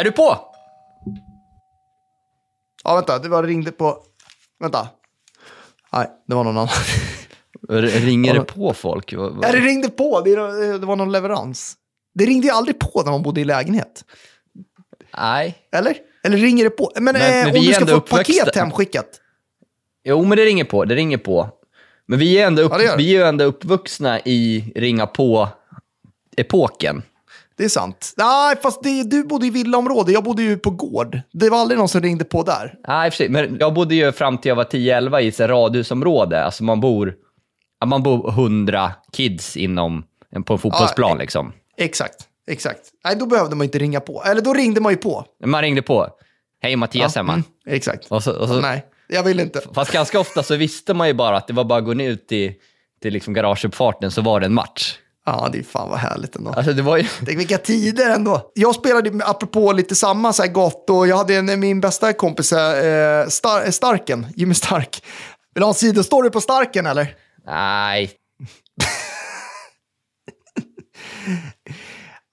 Är du på? Ja, vänta, det var ringde på... Vänta. Nej, det var någon annan. R- Ringer det på folk? Ja, det ringde på. Det, det var någon leverans. Det ringde ju aldrig på när man bodde i lägenhet. Nej. Eller? Eller ringer det på? Men, Men- eh, men om vi du är ska få ett paket hemskickat. Jo, men det ringer på. Det ringer på. Men vi är ändå, upp, Ja, vi är ju ändå uppvuxna i ringa på-epoken. Det är sant. Nej, fast det, du bodde i villaområde. Jag bodde ju på gård. Det var aldrig någon som ringde på där. Nej, i sig. Men jag bodde ju fram till jag var 10-11 i ett radhusområde. Alltså man bor, ja, man bor 100 kids inom, på en fotbollsplan Ja, liksom. Exakt. Exakt. Nej, då behövde man inte ringa på. Eller då ringde man ju på. Man ringde på. Hej Mattias hemma. Mm, exakt. Och så, och så, Nej, jag vill inte. Fast ganska ofta så visste man ju bara att det var bara att gå ner ut till, till liksom garageuppfarten så var det en match. Ja, det är fan vad härligt ändå. Alltså det var ju... Tänk vilka tider ändå. Jag spelade, apropå lite samma så här gott, och jag hade en, min bästa kompis, eh, Star, Starken, Jimmy Stark. Vill du ha en sidostory på Starken eller? Nej.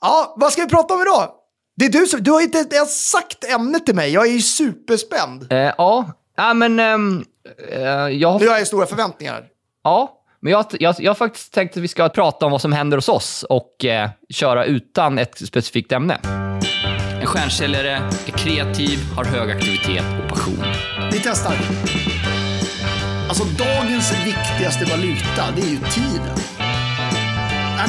Ja, vad ska vi prata om idag? Det är du som, du har inte ens sagt ämnet till mig. Jag är ju superspänd. Eh, ja, ja men... ehm, eh, jag har Nu har jag stora förväntningar. Ja, men jag, jag, jag har faktiskt tänkt att vi ska prata om vad som händer hos oss och eh, köra utan ett specifikt ämne. En stjärnsäljare är kreativ, har hög aktivitet och passion. Vi testar. Alltså dagens viktigaste valuta, det är ju tiden.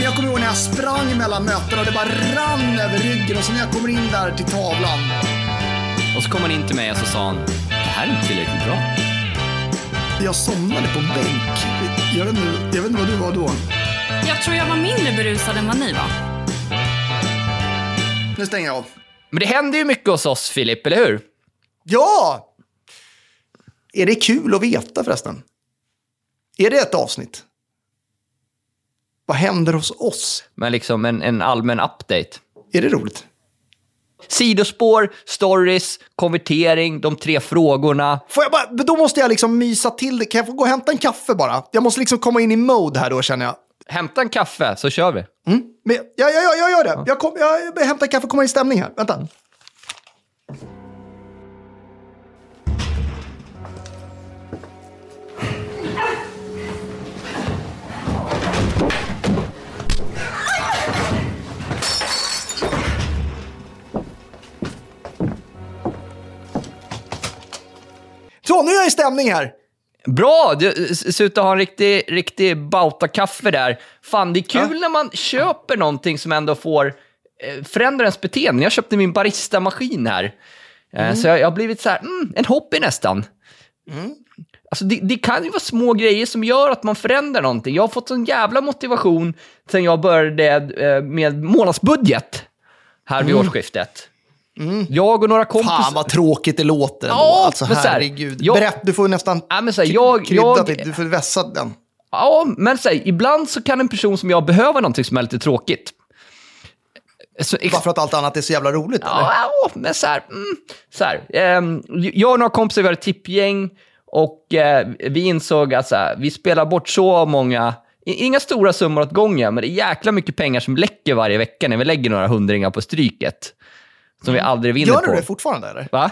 Jag kommer ihåg när jag sprang mellan mötena och det bara rann över ryggen och så när jag kommer in där till tavlan. Och så kom han in till mig och så sa han, det här är inte tillräckligt bra. Jag somnade på bänk. Jag vet, inte, jag vet inte vad du var då. Jag tror jag var mindre berusad än vad ni var. Nu stänger jag av. Men det händer ju mycket hos oss, Filip, eller hur? Ja! Är det kul att veta förresten? Är det ett avsnitt? Vad händer hos oss? Men liksom en, en allmän update. Är det roligt? Sidospår, stories, konvertering, de tre frågorna. Får jag bara, då måste jag liksom mysa till det. Kan jag få gå och hämta en kaffe bara? Jag måste liksom komma in i mode här då känner jag. Hämta en kaffe så kör vi. Mm. Men, ja, ja, ja, jag gör det. Jag, kom, jag, jag hämtar kaffe och kommer i stämning här. Vänta. Är jag i stämning här. Bra! Du ser ut att ha en riktig, riktig bauta-kaffe där. Fan, det är kul när man köper någonting som ändå får eh, förändra ens beteende. Jag köpte min barista-maskin här. Eh, Så jag, jag har blivit så här, mm, en hobby nästan. Alltså det, det kan ju vara små grejer som gör att man förändrar någonting. Jag har fått sån jävla motivation sen jag började eh, med månadsbudget här vid årsskiftet. Jag och några kompisar... Fan vad tråkigt det låter ändå. Ja, alltså men så här, herregud. jag- Berätt, du får nästan Ja, men så här, jag- krydda jag- lite, du får vässa den. Ja, men så här, ibland så kan en person som jag behöva någonting som är lite tråkigt. Så, Bara för att allt annat är så jävla roligt eller? ja, ja, men så här, mm, så ehm, jag och några kompisar, vi har ett tippgäng och eh, vi insåg att så vi spelar bort så många, inga stora summor åt gången, men det är jäkla mycket pengar som läcker varje vecka när vi lägger några hundringar på stryket. Som vi aldrig vinner Gör på. du det fortfarande eller? Va?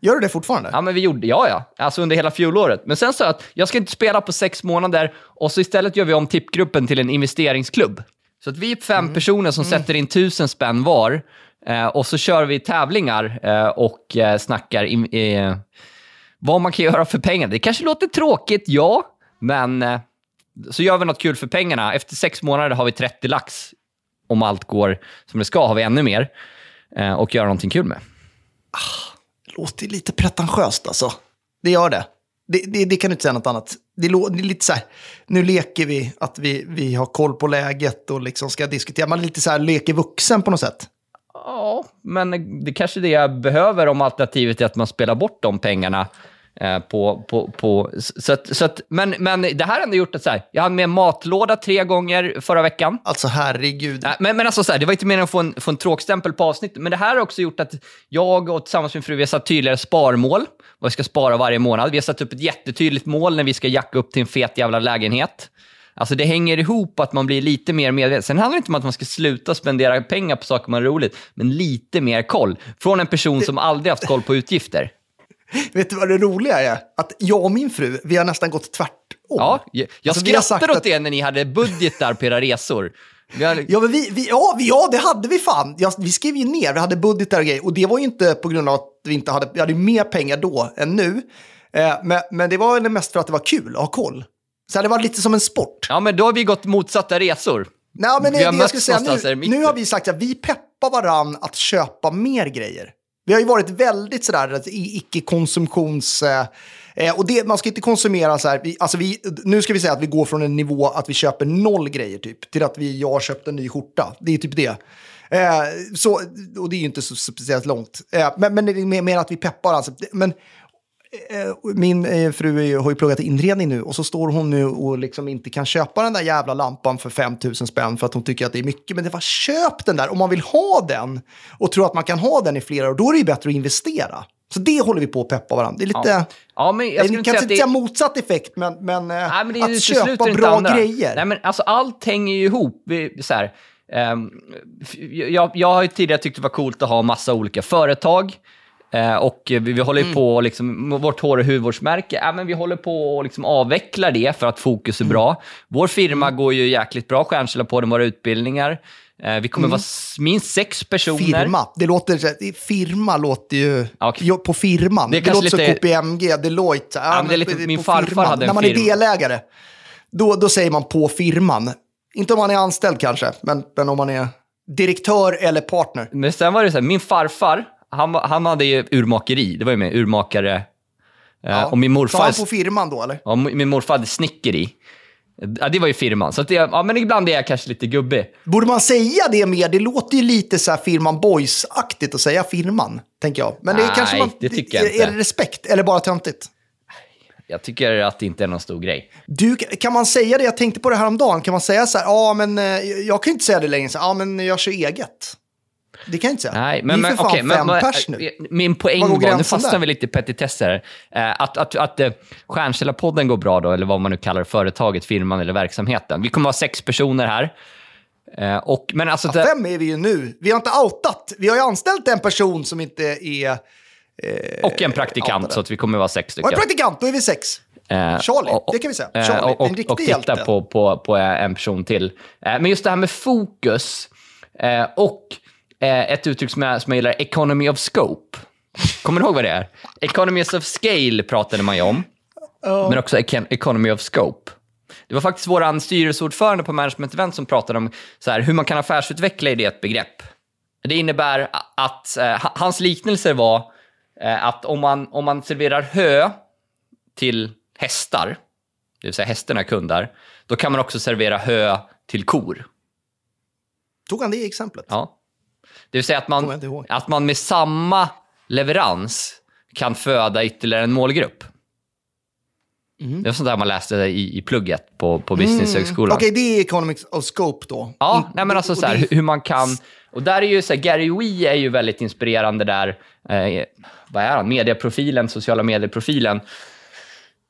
Gör du det fortfarande? Ja, men vi gjorde, ja, ja. Alltså under hela fjolåret. Men sen sa jag att jag ska inte spela på sex månader och så istället gör vi om tippgruppen till en investeringsklubb. Så att vi är fem personer som sätter in tusen spänn var eh, och så kör vi tävlingar eh, och eh, snackar in, eh, vad man kan göra för pengar. Det kanske låter tråkigt, ja, men eh, så gör vi något kul för pengarna. Efter sex månader har vi 30 lax. Om allt går som det ska har vi ännu mer och göra någonting kul med. Det låter lite pretentiöst alltså. Det gör det. Det, det, det kan du inte säga något annat. Det, lå- det är lite så här, nu leker vi att vi, vi har koll på läget och liksom ska diskutera. Man är lite så här leker vuxen på något sätt. Ja, men det kanske är det jag behöver om alternativet är att man spelar bort de pengarna. Eh, på, på, på, så att, så att, men, men det här har ändå gjort att så här, jag hade med matlåda tre gånger förra veckan. Alltså herregud. Nej, Men, men alltså så här, det var inte meningen att få en, få en tråkstämpel på avsnittet, men det här har också gjort att jag och tillsammans med min fru vi har satt tydligare sparmål, vad vi ska spara varje månad. Vi har satt upp ett jättetydligt mål när vi ska jacka upp till en fet jävla lägenhet. Alltså det hänger ihop att man blir lite mer medveten. Sen handlar det inte om att man ska sluta spendera pengar på saker man har roligt, men lite mer koll. Från en person som aldrig haft koll på utgifter. Vet du vad det roliga är? Att jag och min fru, vi har nästan gått tvärtom. Ja, jag, jag Alltså, skrattar åt att- det när ni hade budgetar på era resor. Har, Ja, men vi, vi, ja, vi, ja, det hade vi fan. Ja, vi skrev ju ner, vi hade budgetar och grejer. Och det var ju inte på grund av att vi inte hade, vi hade mer pengar då än nu. Eh, men, men det var mest för att det var kul att ha koll. Så det var lite som en sport. ja, men då har vi gått motsatta resor. Nej, men Vi har det jag skulle säga, nu, nu har vi sagt att vi peppar varann att köpa mer grejer. Vi har ju varit väldigt sådär alltså, i- icke-konsumtions... Eh, eh, och det, man ska inte konsumera så här, vi, alltså vi, nu ska vi säga att vi går från en nivå att vi köper noll grejer typ, till att vi, jag har köpt en ny skjorta. Det är typ det. Eh, så, och det är ju inte så speciellt långt. Eh, men, men det är mer, mer att vi peppar alltså. Men min eh, fru har ju pluggat inredning nu och så står hon nu och liksom inte kan köpa den där jävla lampan för 5 000 spänn för att hon tycker att det är mycket. Men det var köp den där om man vill ha den och tror att man kan ha den i flera år. Då är det ju bättre att investera. Så det håller vi på att peppa varandra. Det är lite, Ja. Ja, men jag skulle inte kanske inte säga det... motsatt effekt, men, men, eh, Nej, men att köpa bra grejer. Nej, men alltså allt hänger ju ihop. Så här, f- jag, jag har ju tidigare tyckt det var coolt att ha massa olika företag. Eh, och vi, vi håller Mm. på, liksom, vårt hår och hudvårdsmärke, ja, men vi håller på att liksom avveckla det för att fokus är bra. Mm. Vår firma går ju jäkligt bra, stjärnkälla på den, våra utbildningar. Eh, vi kommer vara s- minst sex personer. Mm. Firma, det låter, firma låter ju, jo, på firman. det är Det, låter lite- så KPMG, Deloitte. Ja, men det är lite- på min farfar firman. hade en När man är delägare, då, då säger man på firman. Inte om man är anställd kanske, men, men om man är direktör eller partner. Men sen var det så här, min farfar, han, han hade ju urmakeri, det var ju med urmakare. Eh, Ja. och min Sa morfar... han på firman då eller? Ja, min morfar hade snickeri. Ja, det var ju firman. Så det, ja, men ibland är jag kanske lite gubbig. Borde man säga det mer? Det låter ju lite så här firman boys-aktigt att säga firman, tänker jag. Men det är Nej, kanske man, det tycker jag är, inte. Är det respekt eller bara töntigt? Jag tycker att det inte är någon stor grej. Du, kan man säga det? Jag tänkte på det här om dagen. Kan man säga så här, ja men eh, jag kan inte säga det längre, så, ja men jag kör eget. Det kan jag inte säga. Nej, men, Vi är för fan men, fem men, pers nu. Min poäng Var nu fastnar där? vi lite i petitesser, eh, att, att, att eh, Stjärnkällarpodden går bra då, eller vad man nu kallar företaget, firman eller verksamheten. Vi kommer vara sex personer här. Eh, och, men alltså, det, Fem är vi ju nu. Vi har inte outat. Vi har ju anställt en person som inte är... och en praktikant, outade. så att vi kommer vara sex Och stycken. en praktikant, då är vi sex. Eh, Charlie, och- det kan vi säga. eh, Charlie, och, och, en riktig och titta hjälte. på, på, på eh, en person till. Eh, Men just det här med fokus eh, och eh, ett uttryck som jag, som jag gillar, economy of scope. Kommer du ihåg vad det är? Economies of scale pratade man ju om, men också econ- economy of scope. Det var faktiskt vår styrelseordförande på Management Event som pratade om så här, hur man kan affärsutveckla i det ett begrepp. Det innebär att eh, ha- hans liknelse var eh, att om man, om man serverar hö till hästar, det vill säga hästarna är kunder, då kan man också servera hö till kor. Tog han det exemplet? Ja. Det vill säga att man, att man med samma leverans kan föda ytterligare en målgrupp. Det var sånt där man läste i, i plugget på, på Businesshögskolan. Mm. Okej, det är economics of scope då. Ja, In- nej men alltså så här, hur- man kan... Och där är ju så här, Gary Wee är ju väldigt inspirerande där. Eh, vad är han? Mediaprofilen, sociala medieprofilen.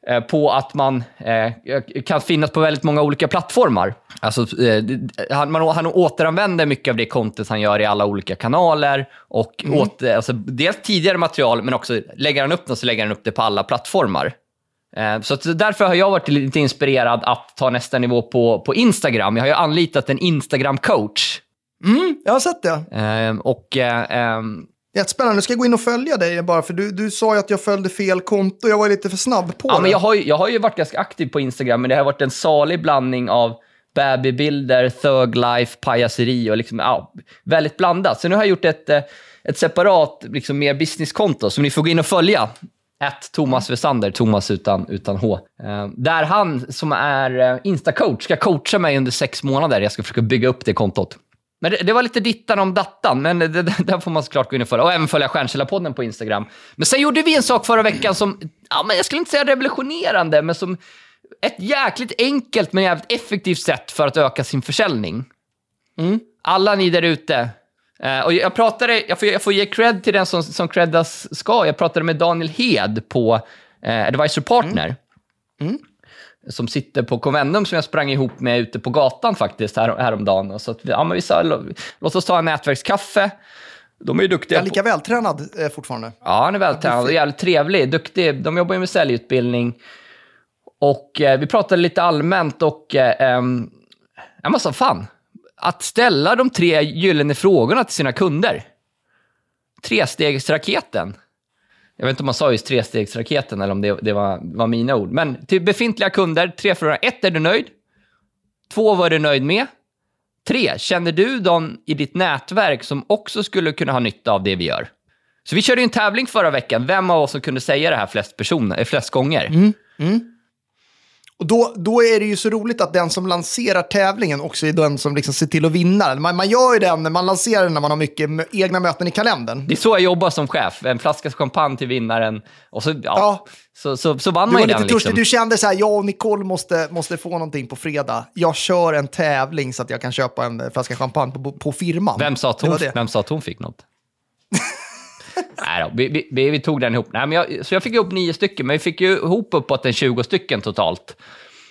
Eh, på att man eh, kan finnas på väldigt många olika plattformar. Alltså, eh, han, man, han återanvänder mycket av det content han gör i alla olika kanaler. Och Mm. åter, alltså, dels tidigare material, men också lägger han upp det så lägger han upp det på alla plattformar. Eh, Så därför har jag varit lite inspirerad att ta nästa nivå på, på Instagram. Jag har ju anlitat en Instagram-coach. Mm, jag har sett det. Eh, och eh, ehm, Jättespännande. Nu ska jag gå in och följa dig bara, för du, du sa ju att jag följde fel konto. Jag var lite för snabb på ja, det. men jag, har ju, jag har ju varit ganska aktiv på Instagram, men det har varit en salig blandning av babybilder, thug life, pajaseri och liksom, ja, väldigt blandat. Så nu har jag gjort ett, eh, ett separat, liksom mer businesskonto som ni får gå in och följa. Ett Thomas Wessander, Thomas utan, utan H. Eh, där han som är eh, Insta-coach ska coacha mig under sex månader. Jag ska försöka bygga upp det kontot. Men det, det var lite dittan om dattan, men det, där får man såklart gå in och följa. Och även följa Stjärnkällarpodden på Instagram. Men sen gjorde vi en sak förra veckan som, ja, men jag skulle inte säga revolutionerande, men som ett jäkligt enkelt men jävligt effektivt sätt för att öka sin försäljning. Alla ni där ute. Eh, och jag, pratade, jag, får, jag får ge cred till den som, som creddas ska. Jag pratade med Daniel Hed på eh, Advisor Partner. Som sitter på Convendum som jag sprang ihop med ute på gatan faktiskt här, häromdagen. Och så att, ja, men vi sa, "Lå- låt oss ta en nätverkskaffe. De är ju duktiga. Jag är lika vältränad eh, fortfarande. Ja, han är vältränad och jävligt trevlig. Duktig. De jobbar ju med säljutbildning. Och eh, vi pratade lite allmänt och... Eh, ehm, jag måste fan. Att ställa de tre gyllene frågorna till sina kunder. Trestegsraketen. Jag vet inte om man sa just trestegsraketen eller om det, det var, var mina ord. Men till befintliga kunder, tre frågor. Ett, är du nöjd? Två, vad är du nöjd med? Tre, känner du någon i ditt nätverk som också skulle kunna ha nytta av det vi gör? Så vi körde ju en tävling förra veckan. Vem av oss som kunde säga det här flest, personer, flest gånger? Mm, mm. Och då, då är det ju så roligt att den som lanserar tävlingen också är den som liksom ser till att vinna den. Man, man gör ju den man lanserar den när man har mycket egna möten i kalendern. Det är så jag jobbar som chef. En flaska champagne till vinnaren. Och så, ja, Ja. Så, så, så vann Du man ju den. Liksom. du kände så här, jag och Nicole måste, måste få någonting på fredag. Jag kör en tävling så att jag kan köpa en flaska champagne på, på firman. Vem, sa att Det hon, var det. vem sa att hon fick något? Nej då, vi, vi- vi, tog den ihop. Nej, men jag, så jag fick ihop nio stycken, men vi fick ju ihop uppåt en 20 stycken totalt.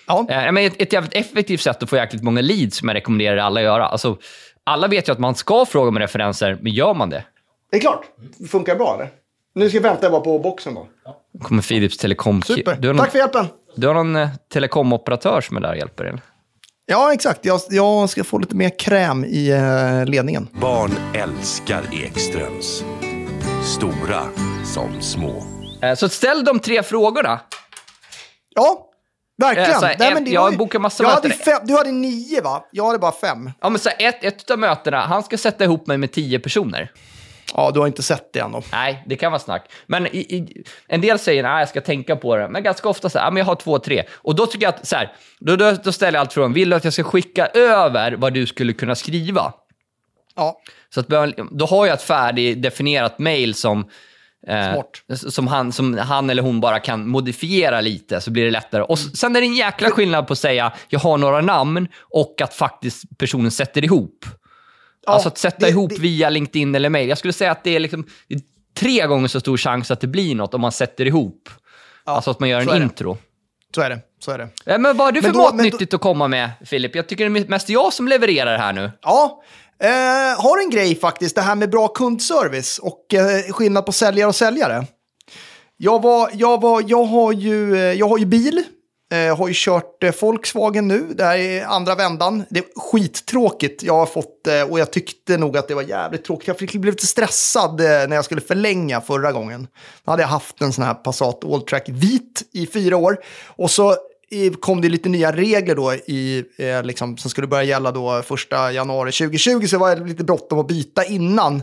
Ja. Eh, men ett, ett jävligt effektivt sätt att få jäkligt många leads som jag rekommenderar alla att göra. Alltså, alla vet ju att man ska fråga om referenser, men gör man det? Det är klart. Det funkar bra eller? Nu ska jag vänta bara på boxen då. kommer Philips Telekom... Super. Du har någon, Tack för hjälpen. du har någon eh, telekomoperatör som är där och hjälper er? Ja, exakt. Jag, jag ska få lite mer kräm i eh, ledningen. Barn älskar Ekströms. Stora som små. Eh, Så ställ de tre frågorna. Ja, verkligen. Eh, så här, Nej, en- men det jag var ju- bokar massa jag hade möten. fem, Du hade nio va? Jag hade bara fem. Ja, men så här, ett, ett av mötena, han ska sätta ihop mig med tio personer. Ja, du har inte sett det än då. Nej, det kan vara snack. Men i, i, en del säger att jag ska tänka på det, men ganska ofta så här, ja, men jag har två, tre. Och då tycker jag att, så här, då, då, då ställer jag allt från, vill du att jag ska skicka över vad du skulle kunna skriva? Ja, Så att, då har jag ett färdigdefinierat mail som, eh, som, han, som han eller hon bara kan modifiera lite, så blir det lättare. Och sen är det en jäkla skillnad på att säga, jag har några namn, och att faktiskt personen sätter ihop. Ja, alltså att sätta det- ihop det- via LinkedIn eller mail. Jag skulle säga att det är, liksom, det är tre gånger så stor chans att det blir något om man sätter ihop. alltså att man gör en intro. så är det. Så är det. Men vad har du för då- matnyttigt att komma med, Filip? Jag tycker det är mest jag som levererar här nu. Ja, eh, har en grej faktiskt. Det här med bra kundservice och eh, skillnad på säljare och säljare. Jag, var, jag, var, jag, har, ju, eh, jag har ju bil. Eh, har ju kört eh, Volkswagen nu. Det här är andra vändan. Det är skittråkigt. Jag har fått, eh, och jag tyckte nog att det var jävligt tråkigt. Jag fick- blev lite stressad eh, när jag skulle förlänga förra gången. Då hade jag haft en sån här Passat Alltrack vit i fyra år. Och så kom det lite nya regler då i, eh, liksom, som skulle börja gälla då första januari 2020. Så det var lite bråttom att byta innan.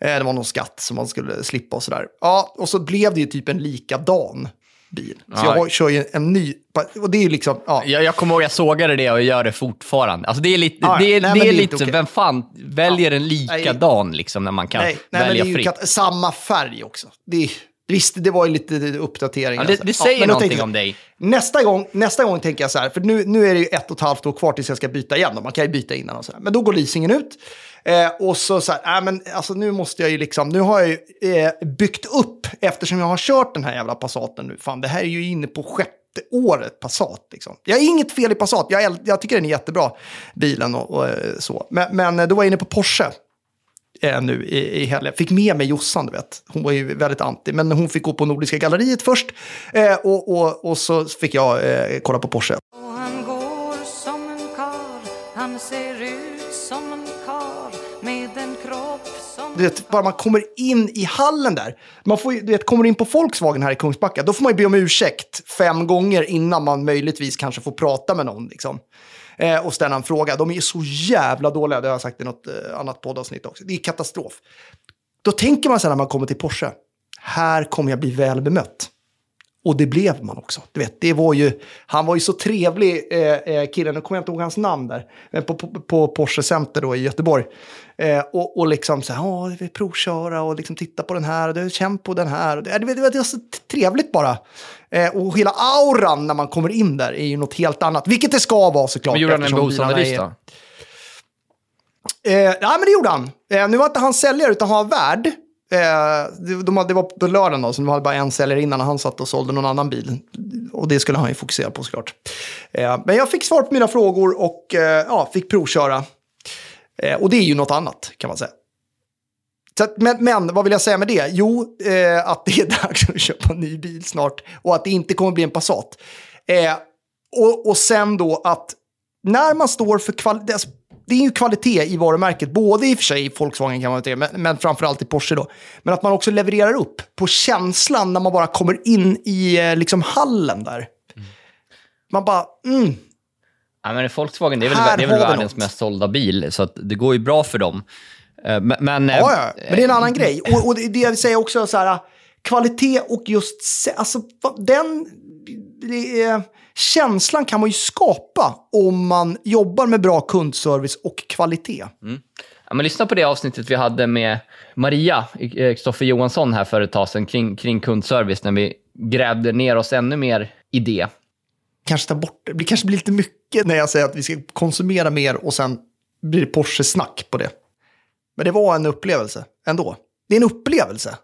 Eh, det var någon skatt som man skulle slippa och sådär. Ja, och så blev det ju typ en likadan bil. Så Ja. jag kör ju en ny. Och det är ju liksom, ja. Jag, jag kommer ihåg jag sågade det och gör det fortfarande. Alltså det är lite, Ja, det är, nej, det är det är lite okej. vem fan väljer en likadan liksom när man kan nej, nej, men det välja är ju fritt? kat- samma färg också. Det är, visst, det var ju lite uppdatering. Ja, det, det säger då någonting tänkte om dig. Nästa gång, nästa gång tänker jag så här, för nu, nu är det ju ett och ett halvt år kvar tills jag ska byta igen. Då. Man kan ju byta innan och så här. Men då går leasingen ut. Eh, och så så här, äh, men alltså nu måste jag ju liksom, nu har jag ju eh, byggt upp, eftersom jag har kört den här jävla Passaten nu. Fan, det här är ju inne på sjätte året Passat. Liksom. Jag har inget fel i Passat, jag, jag tycker den är jättebra, bilen och, och eh, så. Men, men eh, då var jag inne på Porsche eh, nu i, i helgen. Fick med mig Jossan, du vet. Hon var ju väldigt anti, men hon fick gå på Nordiska galleriet först. Eh, och, och, och så fick jag eh, kolla på Porsche. Och han går som en kar Han ser ut som en kar Med en kropp som Du vet, bara man kommer in i hallen där. Man får du vet, kommer in på Volkswagen här i Kungsbacka, då får man ju be om ursäkt fem gånger innan man möjligtvis kanske får prata med någon. Liksom. Eh, och ställa en fråga. De är ju så jävla dåliga, det har jag sagt i något eh, annat poddavsnitt också. Det är katastrof. Då tänker man så här när man kommer till Porsche, här kommer jag bli väl bemött. Och det blev man också. Du vet, det var ju, han var ju så trevlig, eh, eh, killen, nu kommer jag inte ihåg hans namn där, på, på, på Porsche Center då i Göteborg. Eh, och, och liksom så här, ja, vi provköra och liksom titta på den här, och känt på den här. Det, det, det, var så trevligt bara. Eh, och hela auran när man kommer in där är ju något helt annat, vilket det ska vara såklart. Men gjorde han en behovsanalys då? Eh, ja, men det gjorde han. Eh, nu var inte han säljare, utan han var värd. Eh, det- de hade, det var på lördagen då, så de hade bara en säljare innan och han satt och sålde någon annan bil. Och det skulle han ju fokusera på såklart. Eh, men jag fick svar på mina frågor och eh, ja, fick provköra. Eh, och det är ju något annat kan man säga. Så men, men vad vill jag säga med det? Jo, eh, att det är dags att köpa en ny bil snart och att det inte kommer bli en Passat. Eh, och, och sen då att när man står för kvalitet, alltså, det är ju kvalitet i varumärket, både i och för sig i Volkswagen kan man säga, men, men framförallt i Porsche då. Men att man också levererar upp på känslan när man bara kommer in i eh, liksom hallen där. Man bara, mm, Ja, men Volkswagen, det är väl, det är väl världens något. mest sålda bil, så att det går ju bra för dem. Eh, Men, men, eh, Ja, ja, men det är en annan grej. Och, och det jag vill säga också, så här, kvalitet och just alltså, den det är, känslan kan man ju skapa om man jobbar med bra kundservice och kvalitet. Ja, men lyssna på det avsnittet vi hade med Maria eh, Kristoffer Johansson här för ett tag sedan kring, kring kundservice, när vi grävde ner oss ännu mer i det. Kanske ta bort det. Det kanske blir lite mycket när jag säger att vi ska konsumera mer och sen blir det Porsche-snack på det. Men det var en upplevelse ändå. Det är en upplevelse.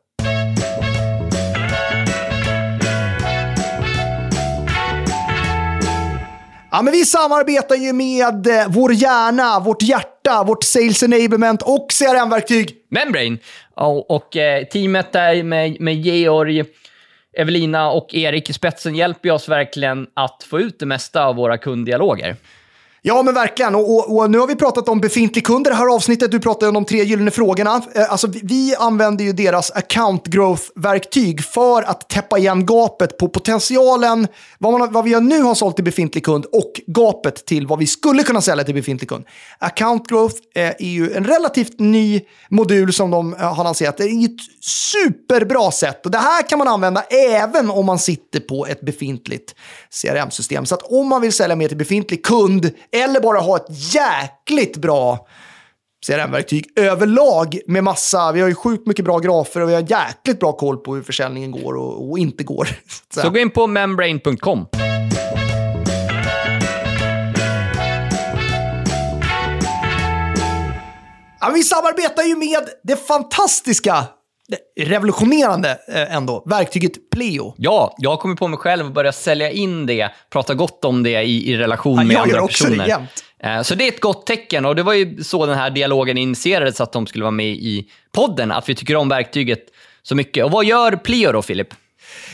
Ja, men vi samarbetar ju med eh, vår hjärna, vårt hjärta, vårt sales enablement och CRM-verktyg. Membrane och, och eh, teamet där med, med Georg, Evelina och Erik i spetsen hjälper oss verkligen att få ut det mesta av våra kunddialoger. Ja, men verkligen. Och, och, och nu har vi pratat om befintlig kund i det här avsnittet. Du pratade om de tre gyllene frågorna. Eh, alltså, vi, vi använder ju deras account growth-verktyg för att täppa igen gapet på potentialen, vad, man, vad vi nu har sålt till befintlig kund och gapet till vad vi skulle kunna sälja till befintlig kund. Account growth eh, är ju en relativt ny modul som de eh, har lanserat. Det är ett superbra sätt och det här kan man använda även om man sitter på ett befintligt CRM-system. Så att om man vill sälja mer till befintlig kund eller bara ha ett jäkligt bra CRM-verktyg överlag med massa, vi har ju sjukt mycket bra grafer och vi har jäkligt bra koll på hur försäljningen går och, och inte går. Så. Så gå in på membrane.com. Ja, vi samarbetar ju med det fantastiska, revolutionerande eh, ändå, verktyget Pleo. Ja, jag kommit på mig själv och börjat sälja in det, prata gott om det i, i relation Ja, med jag andra det personer. jämt. Eh, Så det är ett gott tecken och det var ju så den här dialogen initierades, att de skulle vara med i podden, att vi tycker om verktyget så mycket. Och vad gör Plio då, Filip?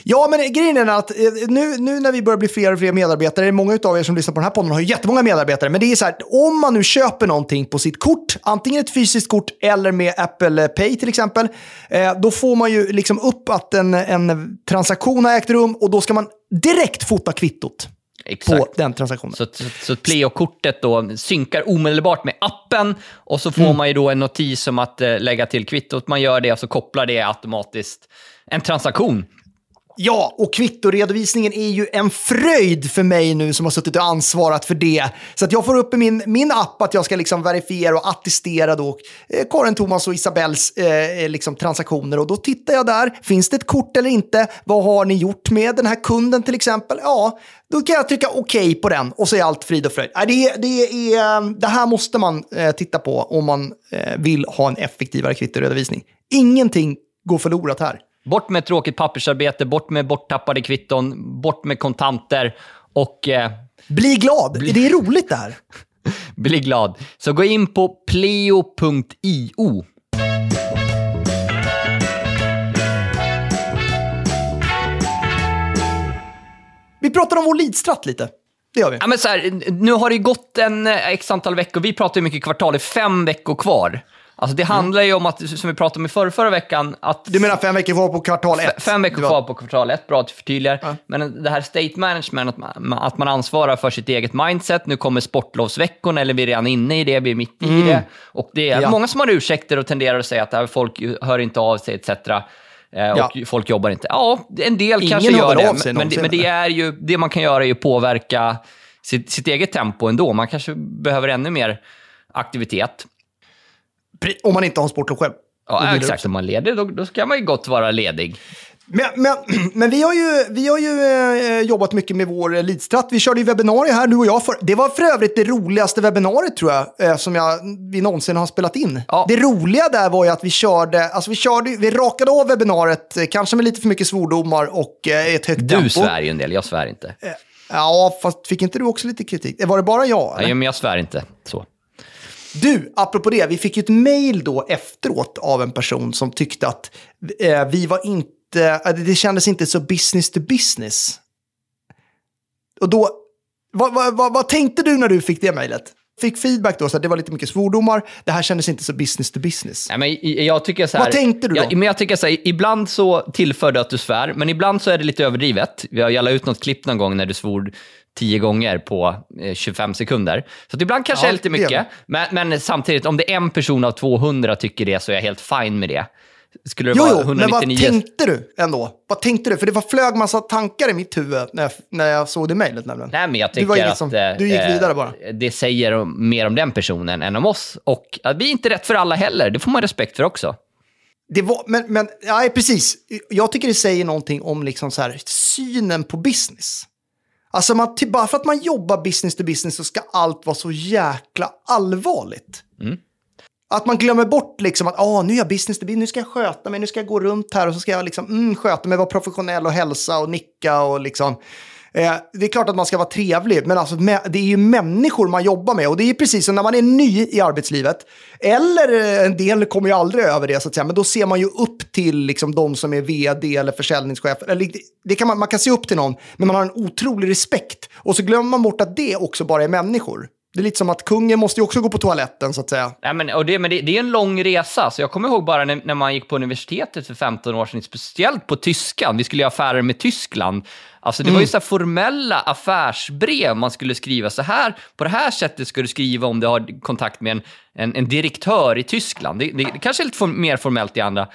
Ja, men grejen är att eh, nu, nu när vi börjar bli fler och fler medarbetare, många av er som lyssnar på den här podden har ju jättemånga medarbetare, men det är så här, om man nu köper någonting på sitt kort, antingen ett fysiskt kort eller med Apple Pay till exempel, eh, då får man ju liksom upp att en, en transaktion har ägt rum och då ska man direkt fota kvittot Exakt. på den transaktionen. Så, så, så Pleo-kortet då synkar omedelbart med appen och så får Mm. man ju då en notis om att eh, lägga till kvittot. Man gör det och så kopplar det automatiskt en transaktion. Ja, och kvittoredovisningen är ju en fröjd för mig nu som har suttit och ansvarat för det. Så att jag får upp i min, min app att jag ska liksom verifiera och attestera då eh, Karin, Thomas och Isabells eh, eh, liksom transaktioner. Och då tittar jag där, finns det ett kort eller inte? Vad har ni gjort med den här kunden till exempel? Ja, då kan jag trycka okej på den och så är allt frid och fröjd. Det, det, är, eh, det här måste man eh, titta på om man eh, vill ha en effektivare kvittoredovisning. Ingenting går förlorat här. Bort med tråkigt pappersarbete, bort med borttappade kvitton, bort med kontanter och eh, Bli glad, det är roligt det här. bli glad. Så gå in på pleo.io. Vi pratar om vår lidstratt lite. Det gör vi. Ja, men så här, nu har det gått en eh, x antal veckor. Vi pratar ju mycket kvartal, det är fem veckor kvar. Alltså det handlar ju om att, som vi pratade om i förra, förra veckan, att Du menar fem veckor kvar på kvartal ett? Fem veckor kvar på kvartal ett, bra att du förtydligar. Ja. Men det här state management, att man, att man ansvarar för sitt eget mindset. Nu kommer sportlovsveckorna, eller vi är redan inne i det, vi är mitt i det. Och det är Mm. Ja. många som har ursäkter och tenderar att säga att folk hör inte av sig etc. Eh, Och Ja. folk jobbar inte. Ja, en del Ingen kanske gör det, men, men, det, men det, är ju, det man kan göra är ju påverka sitt, sitt eget tempo ändå. Man kanske behöver ännu mer aktivitet. Om man inte har sportlov själv. Ja, exakt. Om man leder, då, då ska man ju gott vara ledig. Men, men, men vi har ju, vi har ju eh, jobbat mycket med vår leadstrat. Vi körde ju webbinarier här, du och jag. För, det var för övrigt det roligaste webbinariet tror jag, eh, som jag, vi någonsin har spelat in. Ja. Det roliga där var ju att vi körde, alltså vi körde, vi rakade av webbinariet, eh, kanske med lite för mycket svordomar och eh, ett högt tempo. Du svär ju en del, jag svär inte. Ja, fast fick inte du också lite kritik? Var det bara jag? eller? Ja, men jag svär inte. Så. Du, apropå det, vi fick ju ett mail då efteråt av en person som tyckte att eh, vi var inte, eh, det kändes inte så business to business. Och då, vad, vad, vad, vad tänkte du när du fick det mejlet? Fick feedback då, så att det var lite mycket svordomar. Det här kändes inte så business to business. Nej, men jag tycker så här, Vad tänkte du då? Ja, men jag tycker så här, ibland så tillför du att du svär, men ibland så är det lite överdrivet. Vi har la ut något klipp någon gång när du svor tio gånger på eh, 25 sekunder. Så ibland kanske Ja, är lite mycket, men, men samtidigt, om det är en person av 200 tycker det så är jag helt fine med det. Skulle det Jo, vara jo, men vad 199... tänkte du ändå? Vad tänkte du? För det var flög massa tankar i mitt huvud när jag, när jag såg det mejlet nämligen. Nej, men jag Du tycker att som- eh, du gick eh, vidare bara. det säger mer om den personen än om oss. Och att vi är inte rätt för alla heller, det får man respekt för också. Det var, men, men ja, precis. Jag tycker det säger någonting om liksom så här, synen på business. Alltså man, ty- bara för att man jobbar business to business så ska allt vara så jäkla allvarligt. Att man glömmer bort liksom att ah, nu är jag business to business, nu ska jag sköta mig, nu ska jag gå runt här och så ska jag liksom, mm, sköta mig, vara professionell och hälsa och nicka och liksom. Eh, det är klart att man ska vara trevlig, men alltså, det är ju människor man jobbar med. Och det är ju precis som när man är ny i arbetslivet, eller eh, en del kommer ju aldrig över det, så att säga, men då ser man ju upp till liksom, de som är vd eller försäljningschef. Eller, det kan man, man kan se upp till någon, men man har en otrolig respekt. Och så glömmer man bort att det också bara är människor. Det är lite som att kungen måste ju också gå på toaletten, så att säga. Nej, men, och det, men det, det är en lång resa, så jag kommer ihåg bara när, när man gick på universitetet för 15 år sedan, speciellt på tyskan, vi skulle göra affärer med Tyskland. Alltså det var ju så här formella affärsbrev man skulle skriva så här, på det här sättet ska du skriva om du har kontakt med en, en, en direktör i Tyskland. Det, det, det kanske är lite form, mer formellt i andra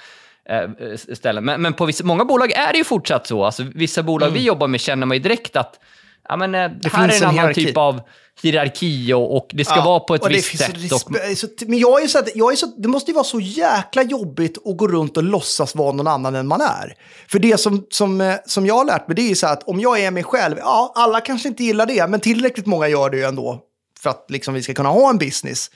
eh, ställen, men, men på vissa, många bolag är det ju fortsatt så. Alltså, vissa bolag vi jobbar med känner man ju direkt att ja, men, eh, här finns är en, en annan hierarki. typ av hierarki och, och det ska Ja, vara på ett det visst sätt. Och, men jag är så att, jag är så, det måste ju vara så jäkla jobbigt att gå runt och låtsas vara någon annan än man är. För det som, som, eh, som jag har lärt mig det är så att om jag är mig själv, ja, alla kanske inte gillar det, men tillräckligt många gör det ju ändå för att liksom, vi ska kunna ha en business.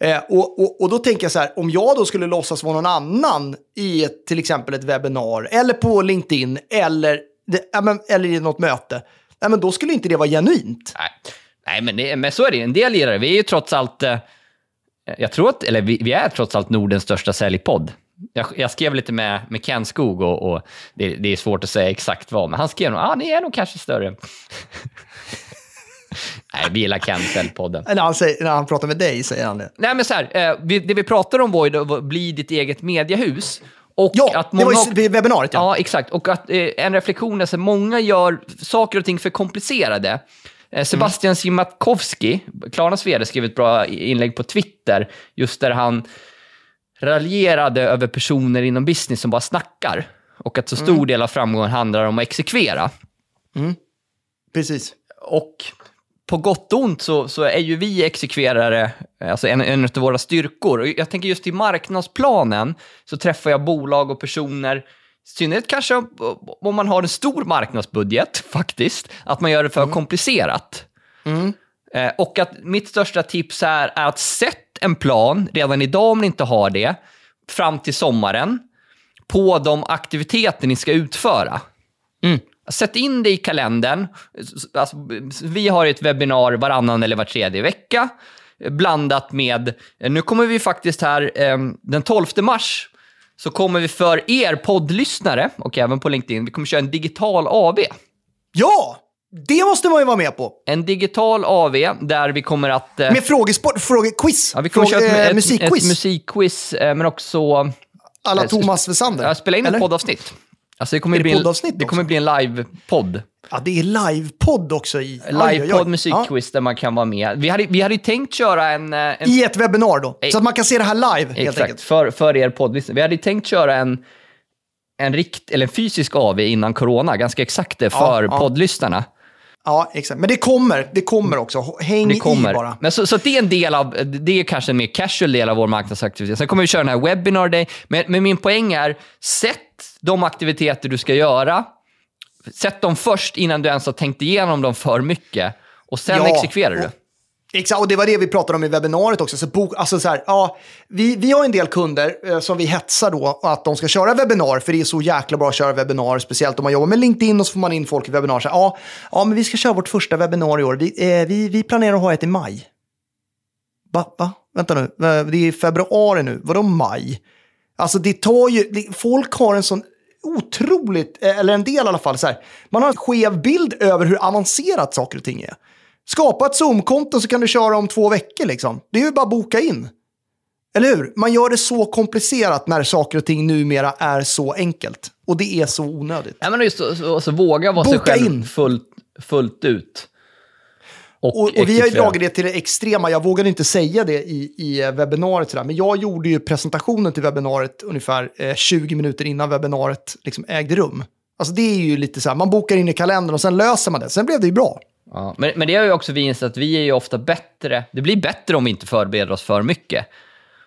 Eh, och, och, och då tänker jag så här, om jag då skulle låtsas vara någon annan i ett, till exempel ett webbinar, eller på LinkedIn, eller, det, eller i något möte, ja, men då skulle inte det vara genuint. Nej, Nej men, det, men så är det. En del gillar det. Vi är ju trots allt... Eh, jag tror att, eller vi, vi är trots allt Nordens största säljpodd. Jag, jag skrev lite med, med Ken Skog och, och det, det är svårt att säga exakt vad, men han skrev nog, ah, ni är nog kanske större. Nej, vi gillar Ken Säljpodden. När han, säger, när han pratar med dig säger han det. Nej, men så här, eh, det vi pratar om var ju att bli ditt eget mediehus. Och Ja, att det var många- ju webbinariet. Ja. Ja, exakt. Och att eh, en reflektion är att många gör saker och ting för komplicerade. Eh, Sebastian Siemiatkowski, Klarnas vd, skrev ett bra inlägg på Twitter, just där han raljerade över personer inom business som bara snackar. Och att så stor del av framgången handlar om att exekvera. Precis. Och på gott och ont så, så är ju vi exekverare alltså en, en av våra styrkor. Och jag tänker just i marknadsplanen så träffar jag bolag och personer, i synnerhet kanske om man har en stor marknadsbudget faktiskt, att man gör det för komplicerat. Eh, och att mitt största tips här är att sätt en plan redan idag om ni inte har det, fram till sommaren, på de aktiviteter ni ska utföra. Sätt in det i kalendern. Alltså, vi har ett webbinar varannan eller var tredje vecka, blandat med, nu kommer vi faktiskt här eh, den 12 mars, så kommer vi för er poddlyssnare och även på LinkedIn, vi kommer köra en digital AV. Ja, det måste man ju vara med på. En digital AV där vi kommer att... eh, Med frågesport, frågequiz. ja, vi kommer Fråge- köra ett, eh, ett, musikquiz. ett musikquiz, eh, men också Alla Thomas Wessander. spela in eller? ett poddavsnitt. Alltså det kommer, Är det bli en, det kommer bli en live-podd. Ja, det är livepodd också i. Livepodd, musikquiz där man kan vara med. Vi hade, vi hade ju tänkt köra en... eh, en Ja. I ett webbinar då. Ej. Så att man kan se det här live helt Exakt, enkelt. för, för er poddlyssnare. Vi hade tänkt köra en, en, rikt, eller en fysisk AV innan corona, ganska exakt det, för ja. poddlyssnarna. Ja, exakt. Men det kommer. Det kommer också. Häng Det i kommer. bara. Men så, så det är en del av, det är kanske en mer casual del av vår marknadsaktivitet. Sen kommer vi köra den här webinar day. Men, men min poäng är, sätt de aktiviteter du ska göra, sätt dem först innan du ens har tänkt igenom dem för mycket. Och sen Ja, exekverar du. Exakt, och det var det vi pratade om i webbinariet också. Så bok, alltså så här, ja, vi, vi har en del kunder eh, som vi hetsar då att de ska köra webbinar, för det är så jäkla bra att köra webbinar, speciellt om man jobbar med LinkedIn och så får man in folk i webbinar. Så här, ja, ja, men vi ska köra vårt första webbinar i år. Vi, eh, vi, vi planerar att ha ett i maj. Va? Va? Vänta nu, eh, det är februari nu. Vadå maj? Alltså det tar ju, det, folk har en sån otroligt, eh, eller en del i alla fall, så här, man har en skev bild över hur avancerat saker och ting är. Skapa ett Zoom-konto så kan du köra om två veckor liksom. Det är ju bara att boka in. Eller hur? Man gör det så komplicerat när saker och ting numera är så enkelt. Och det är så onödigt. Ja, men just så, så, våga vara sig Boka själv in. fullt, fullt ut. Och, Och, och vi har ju dragit det till det extrema. Jag vågade inte säga det i, i eh, webbinariet, sådär. men jag gjorde ju presentationen till webbinariet ungefär eh, 20 minuter innan webbinariet liksom ägde rum. Alltså det är ju lite så här, man bokar in i kalendern och sen löser man det. Sen blev det ju bra. Ja, men, men det har ju också vi insett att vi är ju ofta bättre. Det blir bättre om vi inte förbereder oss för mycket.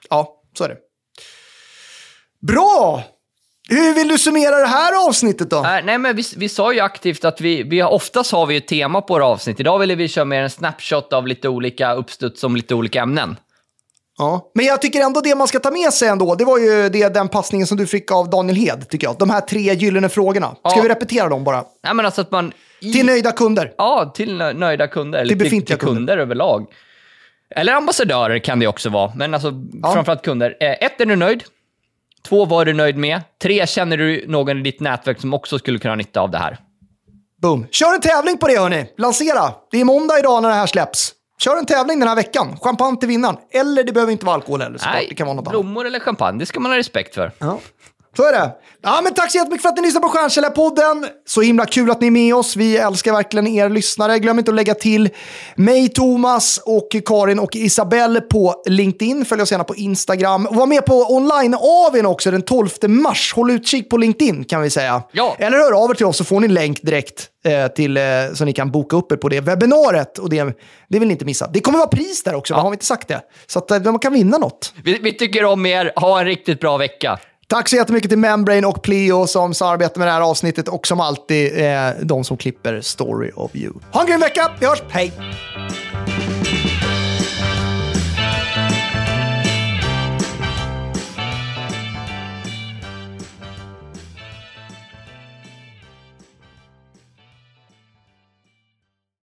Ja, så är det. Bra! Hur vill du summera det här avsnittet då? Äh, nej, men vi, vi sa ju aktivt att vi, vi har, oftast har vi ett tema på våra avsnitt. Idag ville vi köra mer en snapshot av lite olika uppstuds om lite olika ämnen. Ja. Men jag tycker ändå det man ska ta med sig ändå, det var ju det, den passningen som du fick av Daniel Hed, tycker jag. De här tre gyllene frågorna. Ska Ja. vi repetera dem bara? Nej, men alltså att man... I, Till nöjda kunder. Ja, till nö- nöjda kunder. Eller Till till, befintliga till kunder. överlag. Eller ambassadörer kan det också vara, men alltså framförallt kunder. Eh, ett, är du nöjd? Två, vad är du nöjd med? Tre, känner du någon i ditt nätverk som också skulle kunna ha nytta av det här? Boom. Kör en tävling på det hörni. Lansera. Det är måndag idag när det här släpps. Kör en tävling den här veckan. Champagne till vinnaren. Eller det behöver inte vara alkohol heller såklart. Det kan vara något annat. blommor eller champagne, det ska man ha respekt för. Ja. Så är det. Ja, men tack så jättemycket för att ni lyssnar på Stjärnkällarpodden. Så himla kul att ni är med oss. Vi älskar verkligen er lyssnare. Glöm inte att lägga till mig, Thomas, och Karin och Isabelle på LinkedIn. Följ oss gärna på Instagram. Var med på online-AWn också den 12 mars. Håll utkik på LinkedIn kan vi säga. Ja. Eller hör av er till oss så får ni en länk direkt eh, till, eh, så ni kan boka upp er på det webbinariet. Och det, det vill ni inte missa. Det kommer vara pris där också, har vi inte sagt det? Så att eh, man kan vinna något. Vi, vi tycker om er, ha en riktigt bra vecka. Tack så jättemycket till Membrane och Pleo som samarbetar med det här avsnittet och som alltid eh, de som klipper Story of You. Ha en grym vecka, vi hörs, hej!